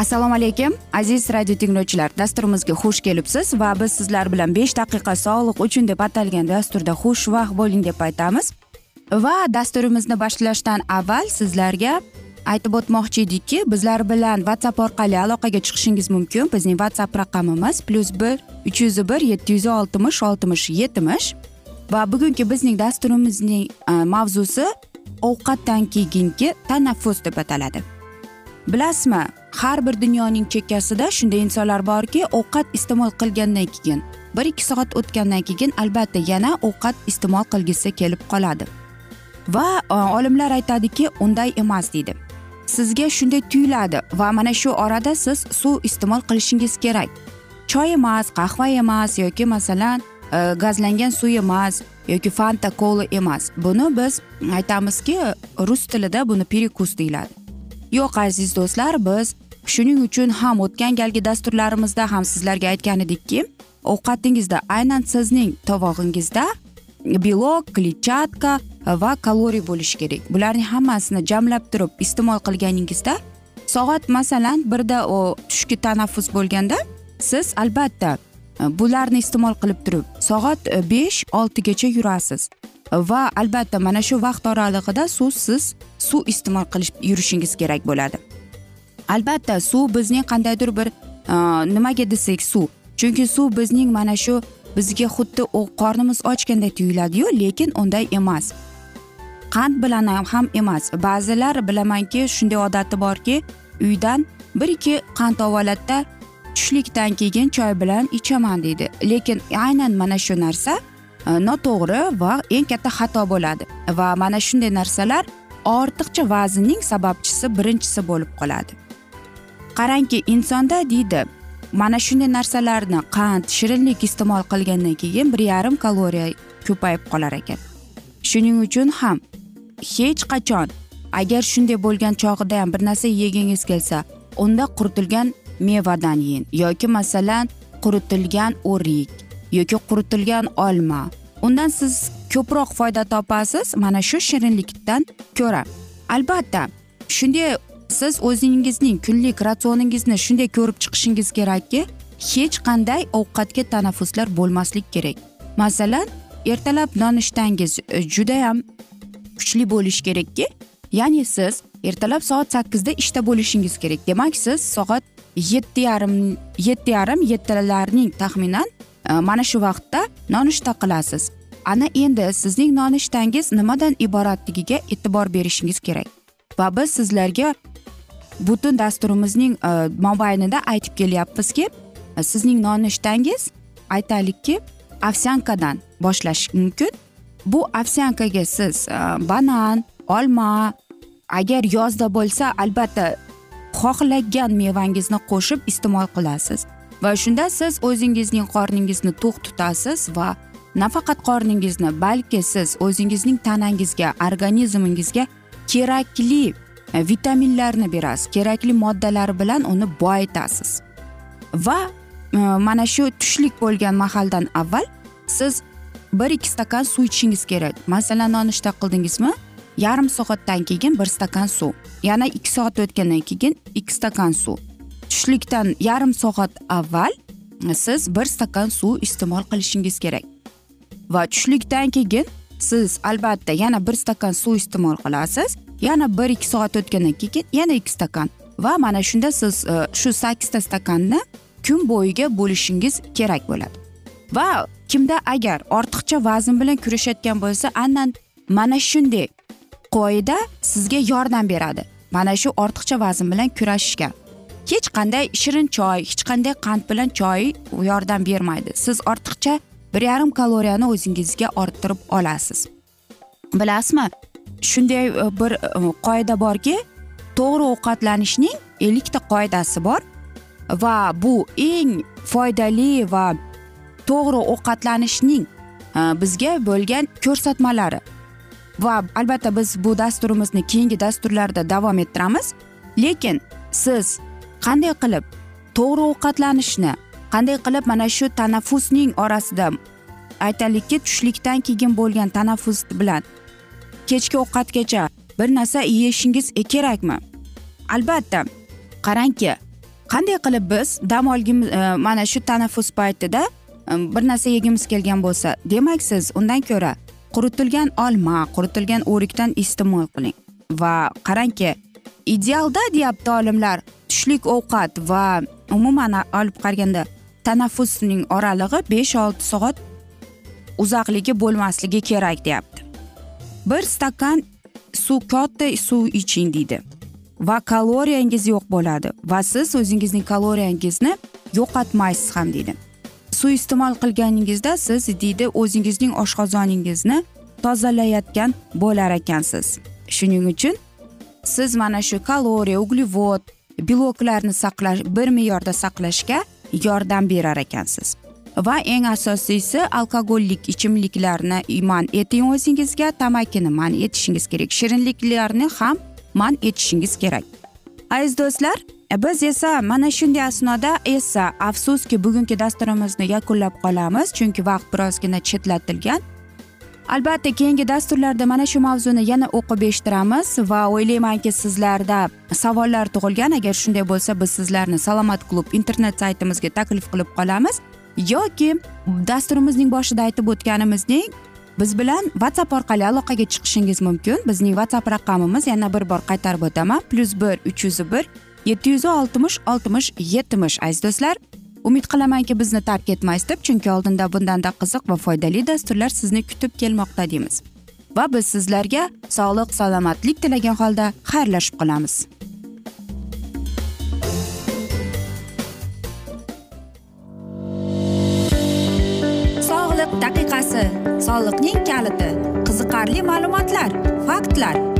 assalomu alaykum aziz radio tinglovchilar. Dasturimizga xush kelibsiz va biz sizlar bilan besh daqiqa sog'liq uchun deb atalgan dasturda xushvaqt bo'ling deb aytamiz. Va dasturimizni boshlashdan avval sizlarga aytib o'tmoqchi edikki bizlar bilan whatsapp orqali aloqaga chiqishingiz mumkin. Bizning whatsapp raqamimiz plyus bir uch yuz bir yetti yuz oltmish oltmish yetmish. Va bugungi bizning dasturimizning e, mavzusi ovqatdan keyingi tanaffus deb ataladi. Bilasizmi har bir dunyoning chekkasida shunday insonlar borki ovqat iste'mol qilgandan keyin bir ikki soat o'tgandan keyin albatta yana ovqat iste'mol qilgisi kelib qoladi. Va e, olimlar aytadiki unday emas deydi. Sizga shunday tuyuladi va mana shu orada siz suv iste'mol qilishingiz kerak. Choy emas qahva emas yoki masalan e, gazlangan suv emas yoki fanta kola emas. Buni biz aytamizki rus tilida buni perikus deyiladi. Yo'q aziz do'stlar biz shuning uchun ham o'tgan galgi dasturlarimizda ham sizlarga aytgan edikki ovqatingizda aynan sizning tovog'ingizda belok kletchatka va kaloriya bo'lishi kerak. Bularning hammasini jamlab turib iste'mol qilganingizda soat masalan birda tushki tanaffus bo'lganda siz albatta Э, bularni iste'mol qilib turib soat э, besh oltigacha yurasiz. Va albatta mana shu vaqt oralig'ida suvsiz suv iste'mol qilish yurishingiz kerak bo'ladi. Albatta suv bizning qandaydir bir e, nimaga desak suv. Chunki suv bizning mana shu bizga xuddi qornimiz ochganday tuyuladiyu lekin unday emas. Qand bilan ham emas. Ba'zilar bilamanki shunday odati borki uydan bir ikki qand ovoladida tushlikdan keyin choy bilan ichaman deydi. Lekin aynan mana shu narsa e, noto'g'ri va eng katta xato bo'ladi. Va mana shunday narsalar ortiqcha vaznning sababchisi birinchisi bo'lib qoladi. Qarangki insonda deydi mana shunday narsalarni qand shirinlik iste'mol qilgandan keyin bir yarim kaloriya ko'payib qolar ekan. Shuning uchun ham hech qachon agar shunday bo'lgan chog'ida ham bir narsa yegingiz kelsa unda quritilgan mevadan yeng yoki masalan quritilgan o'rik yoki quritilgan olma. Undan siz ko'proq foyda topasiz mana shu shirinlikdan ko'ra. Albatta shunday siz o'zingizning kunlik ratsioningizni shunday ko'rib chiqishingiz kerakki hech qanday ovqatga tanaffuslar bo'lmaslik kerak. Masalan ertalab nonushtangiz judayam kuchli bo'lishi kerakki ya'ni siz ertalab soat sakkizda ishda bo'lishingiz kerak. Demak siz soat yetti yarim yetti yarim yettilarning taxminan e, mana shu vaqtda nonushta qilasiz. Ana endi sizning nonushtangiz nimadan iboratligiga e'tibor berishingiz kerak. Va biz sizlarga butun dasturimizning e, mobaynida aytib kelyapmizki e, sizning nonushtangiz aytaylikki ovsyankadan boshlash mumkin. Bu ovsyankaga siz e, banan olma agar yozda bo'lsa albatta xohlagan mevangizni qo'shib iste'mol qilasiz. Va shunda siz o'zingizning qorningizni to'q tutasiz va nafaqat qorningizni balki siz o'zingizning tanangizga organizmingizga kerakli e, vitaminlarni berasiz kerakli moddalar bilan uni boyitasiz. Va e, mana shu tushlik bo'lgan mahaldan avval siz bir ikki stakan suv ichishingiz kerak. Masalan nonushta qildingizmi? Yarim soatdan keyin bir stakan suv. Yana ikki soat o'tgandan keyin ikki stakan suv. Tushlikdan yarim soat avval siz bir stakan suv iste'mol qilishingiz kerak. Va tushlikdan keyin siz albatta yana bir stakan suv iste'mol qilasiz. Yana bir ikki soat o'tgandan keyin yana ikki stakan. Va mana shunda siz e, shu sakkizta stakanni kun bo'yiga bo'lishingiz kerak bo'ladi. Va kimda agar ortiqcha vazn bilan kurashayotgan bo'lsa aynan mana shunday qoida sizga yordam beradi. Mana shu ortiqcha vazn bilan kurashishga. Hech qanday shirin choy hech qanday qand bilan choy yordam bermaydi. Siz ortiqcha bir yarim kaloriyani o'zingizga orttirib olasiz. Bilasizmi? Shunday e, bir e, qoida borki to'g'ri ovqatlanishning ellikta qoidasi bor va bu eng foydali va to'g'ri ovqatlanishning e, bizga bo'lgan ko'rsatmalari. Va albatta biz bu dasturimizni keyingi dasturlarda davom ettiramiz. Lekin siz qanday qilib to'g'ri ovqatlanishni qanday qilib mana shu tanaffusning orasida aytaylikki tushlikdan keyin bo'lgan tanaffus bilan kechki ovqatgacha bir narsa yeyishingiz kerakmi? Albatta qarangki qanday qilib biz dam olgimiz e, mana shu tanaffus paytida e, bir narsa yegimiz kelgan bo'lsa demak siz undan ko'ra quritilgan olma quritilgan o'rikdan iste'mol qiling. Va qarangki idealda deyapti olimlar tushlik ovqat va umuman olib qaraganda tanaffusning oralig'i besh olti soat uzoqligi bo'lmasligi kerak deyapti. Bir stakan suv katta suv iching deydi. Va kaloriyangiz yo'q bo'ladi va siz o'zingizning kaloriyangizni yo'qotmaysiz ham deydi. Suiiste'mol qilganingizda siz deydi o'zingizning oshqozoningizni tozalayotgan bo'lar ekansiz. Shuning uchun siz mana shu kaloriya uglevod beloklarni saqlash bir me'yorda saqlashga yordam berar ekansiz. Va eng asosiysi alkogollik ichimliklarni man eting o'zingizga tamakini man etishingiz kerak shirinliklarni ham man etishingiz kerak. Aziz do'stlar E, biz esa mana shunday asnoda esa afsuski bugungi dasturimizni yakunlab qolamiz chunki vaqt birozgina chetlatilgan. Albatta keyingi dasturlarda mana shu mavzuni yana o'qib eshittiramiz va o'ylaymanki sizlarda savollar tug'ilgan. Agar shunday bo'lsa biz sizlarni salomat klub internet saytimizga taklif qilib qolamiz. Yoki dasturimizning boshida aytib o'tganimizdek biz bilan whatsapp orqali aloqaga chiqishingiz mumkin. Bizning whatsapp raqamimiz yana bir bor qaytarib o'taman. Plyus bir uch yuz bir yetti yuz oltmish oltmish yetmish aziz do'stlar umid qilamanki bizni tark etmaysiz deb chunki oldinda bundanda qiziq va foydali dasturlar sizni kutib kelmoqda deymiz. Va biz sizlarga sog'lik salomatlik tilagan holda xayrlashib qolamiz. Sog'liq daqiqasi soliqning kaliti qiziqarli ma'lumotlar faktlar.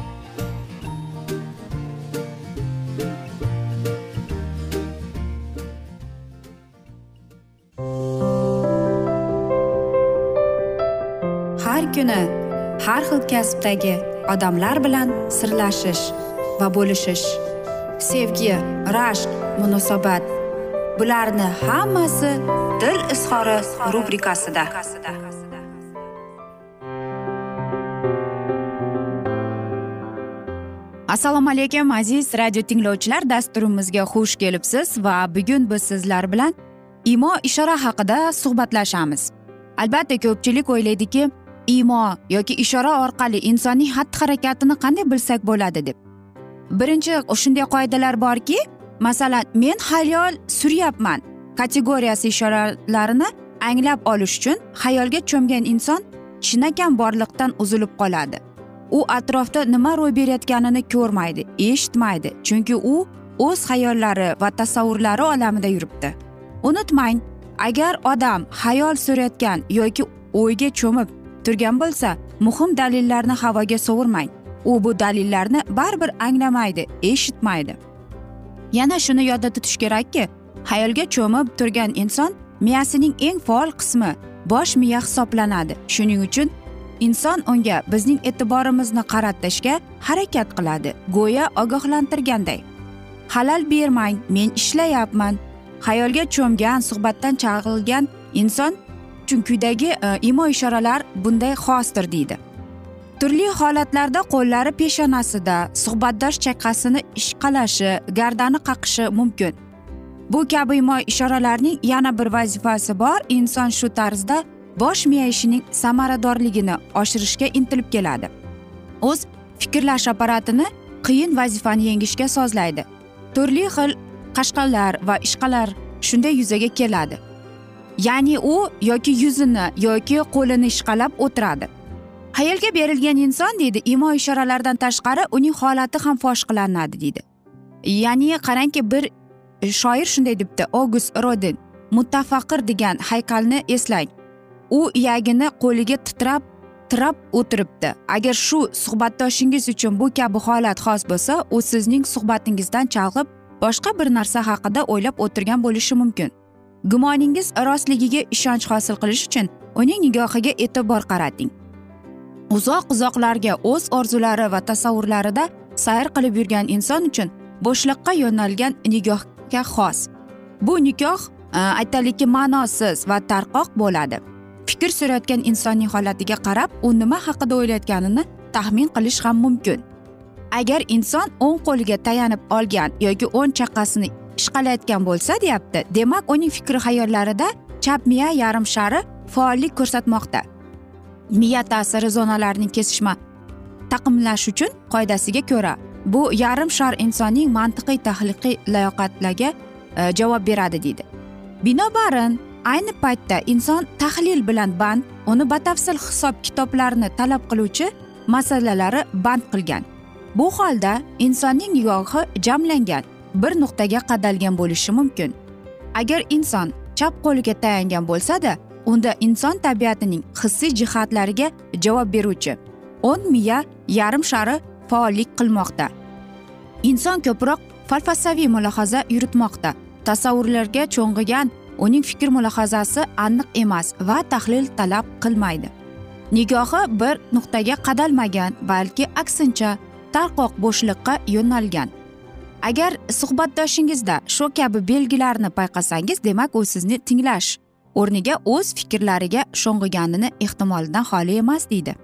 Kuni har xil kasbdagi odamlar bilan sirlashish va bo'lishish sevgi rashq munosabat bularni hammasi dil izhori rubrikasida. Assalomu alaykum aziz radio tinglovchilar dasturimizga xush kelibsiz va bugun biz sizlar bilan imo ishora haqida suhbatlashamiz. Albatta ko'pchilik o'ylaydiki imo yoki ishora orqali insonning xatti harakatini qanday bilsak bo'ladi deb. Birinchi shunday qoidalar borki masalan men hayol suryapman kategoriyasi ishoralarini anglab olish uchun hayolga cho'mgan inson chinakam borliqdan uzilib qoladi. U atrofda nima ro'y berayotganini ko'rmaydi eshitmaydi chunki u o'z hayollari va tasavvurlari olamida yuribdi. Unutmang agar odam hayol surayotgan yoki o'yga cho'mib turgan bo'lsa muhim dalillarni havoga sovurmang. U bu dalillarni baribir anglamaydi eshitmaydi. Yana shuni yodda tutish kerakki hayolga cho'mib turgan inson miyasining eng faol qismi bosh miya hisoblanadi. Shuning uchun inson unga bizning e'tiborimizni qaratishga harakat qiladi go'yo ogohlantirganday. Halal bermang men ishlayapman. Hayolga cho'mgan suhbatdan chalg'ilgan inson quyidagi e, imo ishoralar bunday xosdir deydi. Turli holatlarda qo'llari peshonasida suhbatdosh chaqasini ishqalashi gardani qaqishi mumkin. Bu kabi imo ishoralarning yana bir vazifasi bor. Inson shu tarzda bosh miya ishining samaradorligini oshirishga intilib keladi. O'z fikrlash apparatini qiyin vazifani yengishga sozlaydi. Turli xil qashqalar va ishqalar shunday yuzaga keladi. Ya'ni u yoki yuzini yoki qo'lini ishqalab o'tiradi. Hayalga berilgan inson deydi imo ishoralaridan tashqari uning holati ham fosh qilinadi deydi. Ya'ni qarangki bir shoir shunday debdi ogust rodin muttafaqir degan haykalni eslang. U iyagini qo'liga titrab tirab o'tiribdi. Agar shu suhbatdoshingiz uchun bu kabi holat xos bo'lsa u sizning suhbatingizdan chalg'ib boshqa bir narsa haqida o'ylab o'tirgan bo'lishi mumkin. Gumoningiz rostligiga ishonch hosil qilish uchun uning nigohiga e'tibor qarating. Uzoq uzoqlarga o'z orzulari va tasavvurlarida sayr qilib yurgan inson uchun bo'shliqqa yo'nalgan nigohga xos. Bu nikoh e, aytaylikki ma'nosiz va tarqoq bo'ladi. Fikr surayotgan insonning holatiga qarab u nima haqida o'ylayotganini taxmin qilish ham mumkin. Agar inson o'ng qo'liga tayanib olgan yoki o'ng chaqasini ishqalayotgan bo'lsa deyapti. Demak uning fikri xayollarida chap miya yarim shari faollik ko'rsatmoqda. Miya ta'siri zonalarining kesishma taqimlash uchun qoidasiga ko'ra bu yarim shar insonning mantiqiy tahliliy layoqatlarga e, javob beradi deydi. Binobarin ayni paytda inson tahlil bilan band uni batafsil hisob kitoblarni talab qiluvchi masalalari band qilgan. Bu holda insonning nigohi jamlangan. Bir nuqtaga qadalgan bo'lishi mumkin. Agar inson chap qo'liga tayangan bo'lsada unda inson tabiatining hissiy jihatlariga javob beruvchi o'ng miya yarim shari faollik qilmoqda. Inson ko'proq falsafaviy mulohaza yuritmoqda. Tasavvurlarga cho'ng'igan uning fikr mulohazasi aniq emas va tahlil talab qilmaydi. Nigohi bir nuqtaga qadalmagan balki aksincha tarqoq bo'shliqqa yo'nalgan. Agar suhbatdoshingizda shu kabi belgilarni payqasangiz demak u sizni tinglash o'rniga o'z fikrlariga sho'ng'iganini ehtimoldan xoli emas deydi.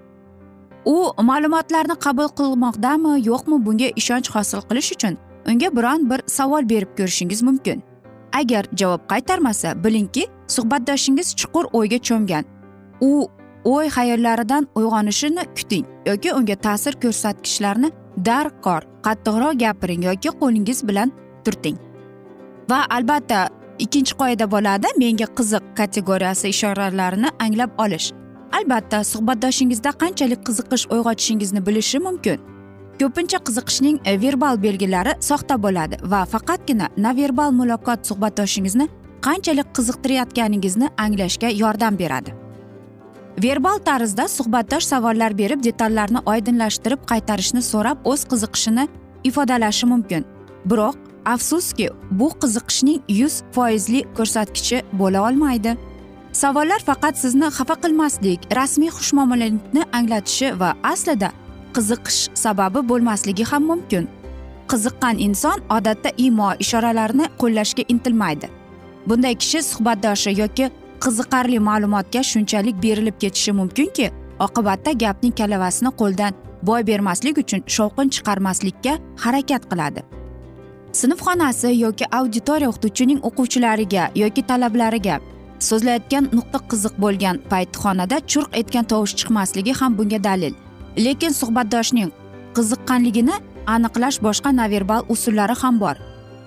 U ma'lumotlarni qabul qilmoqdami yo'qmi bunga ishonch hosil qilish uchun unga biron bir savol berib ko'rishingiz mumkin. Agar javob qaytarmasa bilingki suhbatdoshingiz chuqur o'yga cho'mgan. U o'y xayollaridan uyg'onishini kuting yoki unga ta'sir ko'rsatkichlarni darkor qattiqroq gapiring yoki qo'lingiz bilan turting. Va albatta ikkinchi qoida bo'ladi menga qiziq kategoriyasi ishoralarini anglab olish. Albatta suhbatdoshingizda qanchalik qiziqish uyg'otishingizni bilishi mumkin. Ko'pincha qiziqishning verbal belgilari soxta bo'ladi va faqatgina noverbal muloqot suhbatdoshingizni qanchalik qiziqtirayotganingizni anglashga yordam beradi. Verbal tarzda suhbatdosh savollar berib detallarni oydinlashtirib qaytarishni so'rab o'z qiziqishini ifodalashi mumkin. Biroq afsuski bu qiziqishning yuz foizli ko'rsatkichi bo'la olmaydi. Savollar faqat sizni xafa qilmaslik rasmiy xushmuomalalikni anglatishi va aslida qiziqish sababi bo'lmasligi ham mumkin. Qiziqqan inson odatda imo ishoralarini qo'llashga intilmaydi. Bunday kishi suhbatdoshi yoki qiziqarli ma'lumotga shunchalik berilib ketishi mumkinki oqibatda gapning kalavasini qo'ldan boy bermaslik uchun shovqin chiqarmaslikka harakat qiladi. Sinf xonasi yoki auditoriya o'qituvchining o'quvchilariga yoki talablariga so'zlayotgan nuqta qiziq bo'lgan payt xonada churq etgan tovush chiqmasligi ham bunga dalil. Lekin suhbatdoshning qiziqqanligini aniqlash boshqa noverbal usullari ham bor.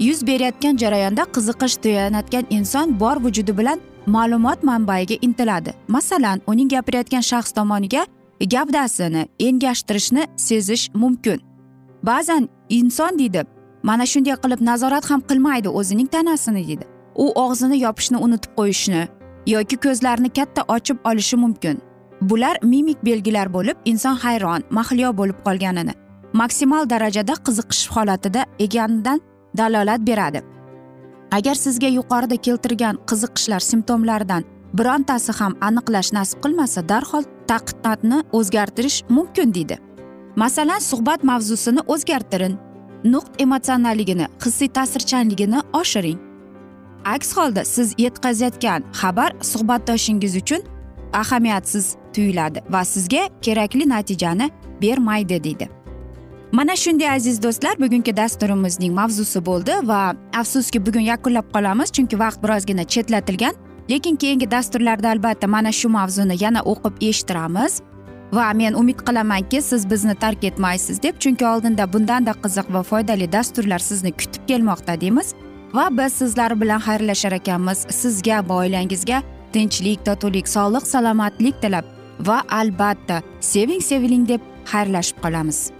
Yuz berayotgan jarayonda qiziqish tuyanatgan inson bor vujudi bilan ma'lumot manbaiga intiladi. Masalan uning gapirayotgan shaxs tomoniga gavdasini engashtirishni sezish mumkin. Ba'zan inson deydi mana shunday qilib nazorat ham qilmaydi o'zining tanasini deydi. U og'zini yopishni unutib qo'yishni yoki ko'zlarini katta ochib olishi mumkin. Bular mimik belgilar bo'lib inson hayron mahliyo bo'lib qolganini maksimal darajada qiziqish holatida ekanidan dalolat beradi. Agar sizga yuqorida keltirgan qiziqishlar simptomlaridan birontasi ham aniqlash nasib qilmasa darhol taqdidni o'zgartirish mumkin deydi. Masalan suhbat mavzusini o'zgartiring nuqt emotsionalligini hissiy ta'sirchanligini oshiring. Aks holda siz yetkazayotgan xabar suhbatdoshingiz uchun ahamiyatsiz tuyuladi va sizga kerakli natijani bermaydi deydi. Mana shunday aziz do'stlar bugungi dasturimizning mavzusi bo'ldi va afsuski bugun yakunlab qolamiz chunki vaqt birozgina chetlatilgan. Lekin keyingi dasturlarda albatta mana shu mavzuni yana o'qib eshittiramiz va men umid qilamanki siz bizni tark etmaysiz deb chunki oldinda bundanda qiziq va foydali dasturlar sizni kutib kelmoqda deymiz. Va biz sizlar bilan xayrlashar ekanmiz. Sizga va oilangizga tinchlik totuvlik sog'lik salomatlik tilab va albatta seving seviling deb xayrlashib qolamiz.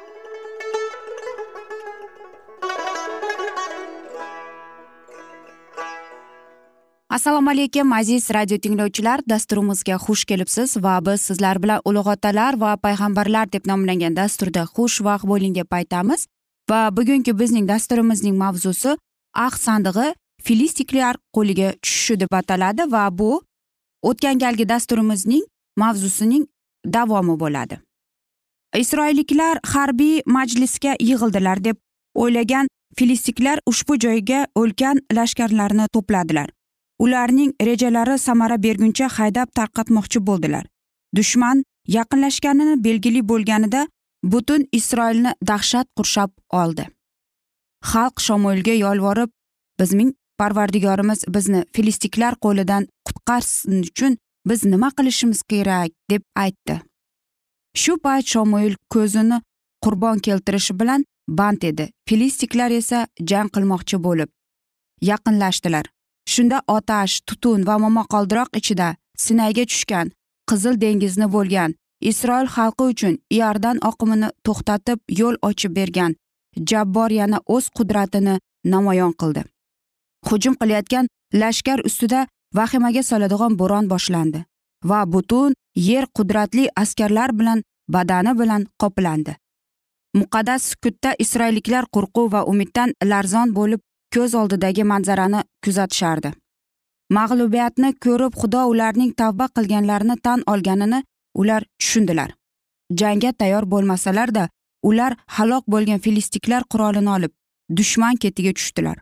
Assalomu alaykum aziz radio tinglovchilar. Dasturimizga xush kelibsiz va biz sizlar bilan ulug' otalar va payg'ambarlar deb nomlangan dasturda xushvaqt bo'ling deb aytamiz. Va bugungi bizning dasturimizning mavzusi ahd sandig'i filistiklar qo'liga tushishi deb ataladi va bu o'tgan galgi dasturimizning mavzusining davomi bo'ladi. Isroilliklar harbiy majlisga yig'ildilar deb o'ylagan filistiklar ushbu joyga ulkan lashkarlarni to'pladilar. Ularning rejalari samara berguncha haydab tarqatmoqchi bo'ldilar. Dushman yaqinlashganini belgili bo'lganida butun isroilni dahshat qurshab oldi. Xalq shamoilga yolvorib bizning parvardigorimiz bizni filistiklar qo'lidan qutqarsin uchun biz nima qilishimiz kerak? deb aytdi. Shu payt shomoil ko'zini qurbon keltirishi bilan band edi. Filistiklar esa jang qilmoqchi bo'lib yaqinlashdilar. Shunda otash tutun va momaqaldiroq ichida sinayga tushgan qizil dengizni bo'lgan isroil xalqi uchun iordan oqimini to'xtatib yo'l ochib bergan jabbor yana o'z qudratini namoyon qildi. Hujum qilayotgan lashkar ustida vahimaga soladigan bo'ron boshlandi va butun yer qudratli askarlar bilan badani bilan qoplandi. Muqaddas sukutda isroilliklar qo'rquv va umiddan larzon bo'lib ko'z oldidagi manzarani kuzatishardi. Mag'lubiyatni ko'rib xudo ularning tavba qilganlarini tan olganini ular tushundilar. Jangga tayyor bo'lmasalarda ular halok bo'lgan filistiklar qurolini olib dushman ketiga tushdilar.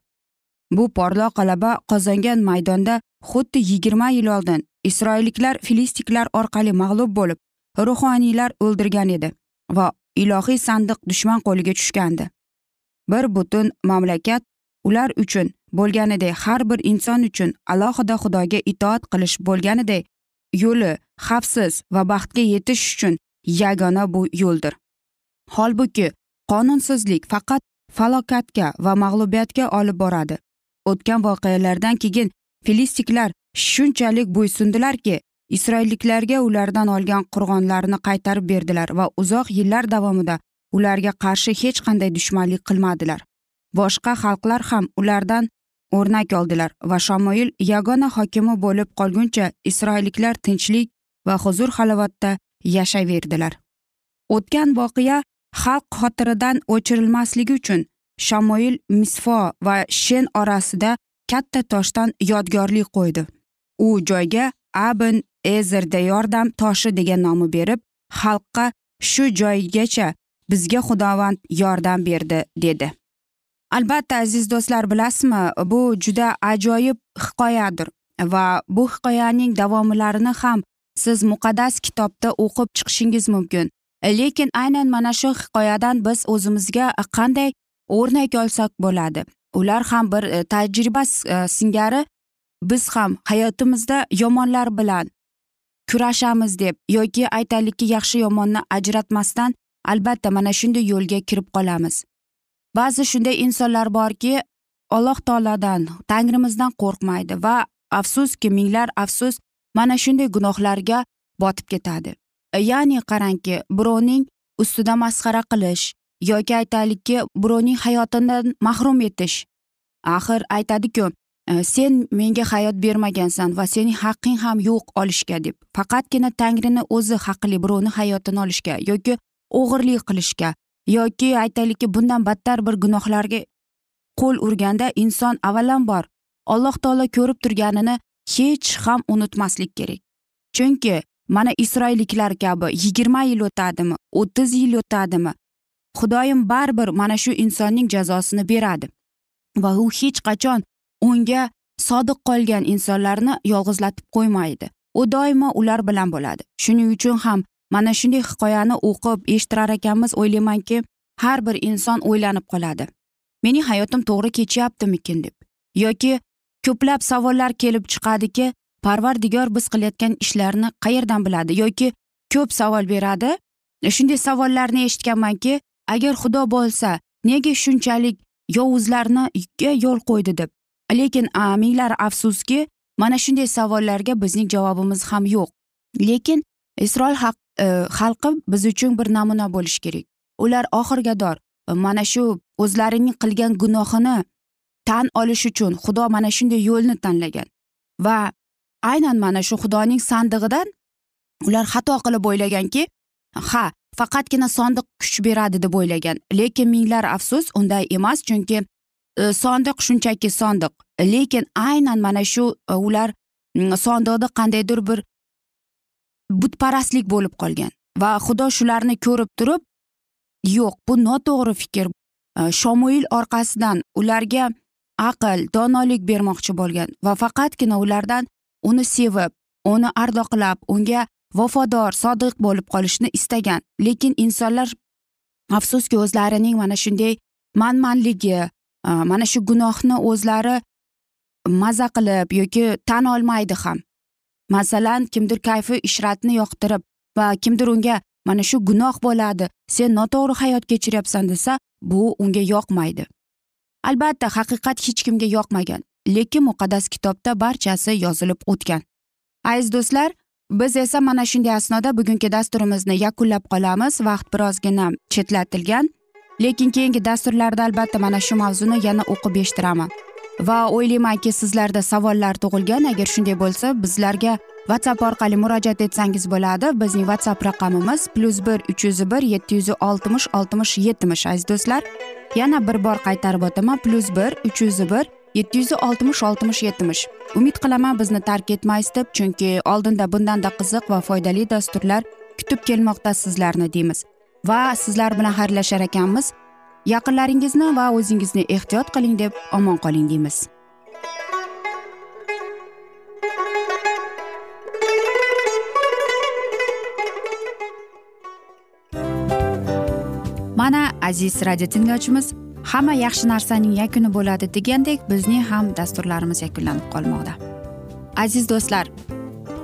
Bu porloq g'alaba qozongan maydonda xuddi yigirma yil oldin isroilliklar filistiklar orqali mag'lub bo'lib ruhoniylar o'ldirgan edi va ilohiy sandiq dushman qo'liga tushgandi. Bir butun mamlakat ular uchun bo'lganidek har bir inson uchun alohida xudoga itoat qilish bo'lganidek yo'li xavfsiz va baxtga yetish uchun yagona bu yo'ldir. Holbuki qonunsizlik faqat falokatga va mag'lubiyatga olib boradi. O'tgan voqealardan keyin filistiklar shunchalik bo'ysundilarki isroilliklarga ulardan olgan qurg'onlarni qaytarib berdilar va uzoq yillar davomida ularga qarshi hech qanday dushmanlik qilmadilar. Boshqa xalqlar ham ulardan o'rnak oldilar va shamoil yagona hokimi bo'lib qolguncha isroilliklar tinchlik va huzur halovatda yashayverdilar o'tgan voqea xalq xotiridan o'chirilmasligi uchun shamoil misfo va shen orasida katta toshdan yodgorlik qo'ydi. U joyga abn ezerda yordam toshi degan nomi berib xalqqa shu joygacha bizga xudovand yordam berdi dedi. Albatta aziz do'stlar bilasizmi bu juda ajoyib hikoyadir va bu hikoyaning davomlarini ham siz muqaddas kitobda o'qib chiqishingiz mumkin. Lekin aynan mana shu hikoyadan biz o'zimizga qanday o'rnak olsak bo'ladi? Ular ham bir e, tajriba e, singari biz ham hayotimizda yomonlar bilan kurashamiz deb yoki aytaylikki yaxshi yomonni ajratmasdan albatta mana shunday yo'lga kirib qolamiz. Ba'zi shunday insonlar borki alloh taolodan tangrimizdan qo'rqmaydi va afsuski minglar afsus mana shunday gunohlarga botib ketadi. Ya'ni qarangki birovning ustida masxara qilish yoki aytaylikki birovning hayotidan mahrum etish. Axir aytadiku e, sen menga hayot bermagansan va sening haqqing ham yo'q olishga deb. Faqatgina tangrini o'zi haqli birovni hayotini olishga yoki o'g'irlik qilishga yoki aytaylikki bundan battar bir gunohlarga qo'l urganda inson avvalambor alloh taolo ko'rib turganini hech ham unutmaslik kerak. Chunki mana isroilliklar kabi yigirma yil o'tadimi o'ttiz yil o'tadimi xudoyim baribir mana shu insonning jazosini beradi. Va u hech qachon unga sodiq qolgan insonlarni yolg'izlatib qo'ymaydi. U doimo ular bilan bo'ladi. Shuning uchun ham mana shunday hikoyani o'qib eshittirar ekanmiz o'ylaymanki har bir inson o'ylanib qoladi. Mening hayotim to'g'ri kechyaptimikin deb. Yoki ko'plab savollar kelib chiqadiki parvardigor biz qilayotgan ishlarni qayerdan biladi? Yoki ko'p savol beradi. Shunday savollarni eshitganmanki agar xudo bo'lsa nega shunchalik yovuzlarniga yo'l qo'ydi deb. Lekin minglar afsuski mana shunday savollarga bizning javobimiz ham yo'q. Lekin isroil haq Э, xalqi biz uchun bir namuna bo'lishi kerak. Ular oxirgador e, mana shu o'zlarining qilgan gunohini tan olish uchun xudo mana shunday yo'lni tanlagan va aynan mana shu xudoning sandig'idan ular xato qilib o'ylaganki ha faqatgina sondiq kuch beradi deb o'ylagan. Lekin minglar afsus unday emas chunki e, sondiq shunchaki sondiq lekin aynan mana shu e, ular sondiqni qandaydir bir butparastlik bo'lib qolgan. Va xudo shularni ko'rib turib yo'q bu noto'g'ri fikr. E, shomuil orqasidan ularga aql donolik bermoqchi bo'lgan va faqatgina ulardan uni sevib uni ardoqlab unga vafodor sodiq bo'lib qolishni istagan. Lekin insonlar afsuski o'zlarining mana shunday manmanligi e, mana shu gunohni o'zlari maza qilib yoki tan olmaydi ham. Masalan kimdir kayfi ishratni yoqtirib va kimdir unga mana shu gunoh bo'ladi sen noto'g'ri hayot kechiryapsan desa bu unga yoqmaydi. Albatta haqiqat hech kimga yoqmagan lekin muqaddas kitobda barchasi yozilib o'tgan. Aziz do'stlar biz esa mana shunday asnoda bugungi dasturimizni yakunlab qolamiz. Vaqt birozgina chetlatilgan lekin keyingi dasturlarda albatta mana shu mavzuni yana o'qib eshittiraman va o'ylaymanki sizlarda savollar tug'ilgan. Agar shunday bo'lsa bizlarga whatsapp orqali murojaat etsangiz bo'ladi. Bizning whatsapp raqamimiz plyus bir uch yuz bir yetti yuz oltmish oltmish yetmish aziz do'stlar. Yana bir bor qaytarib o'taman. plyus bir uch yuz bir yetti yuz oltmish oltmish yetmish. Umid qilaman bizni tark etmaysiz deb chunki oldinda bundanda qiziq va foydali dasturlar kutib kelmoqda sizlarni deymiz. Va sizlar bilan xayrlashar ekanmiz. Yaqinlaringizni va o'zingizni ehtiyot qiling deb omon qoling deymiz. Mana aziz radio tinglovchimiz hamma yaxshi narsaning yakuni bo'ladi degandek bizning ham dasturlarimiz yakunlanib qolmoqda. Aziz do'stlar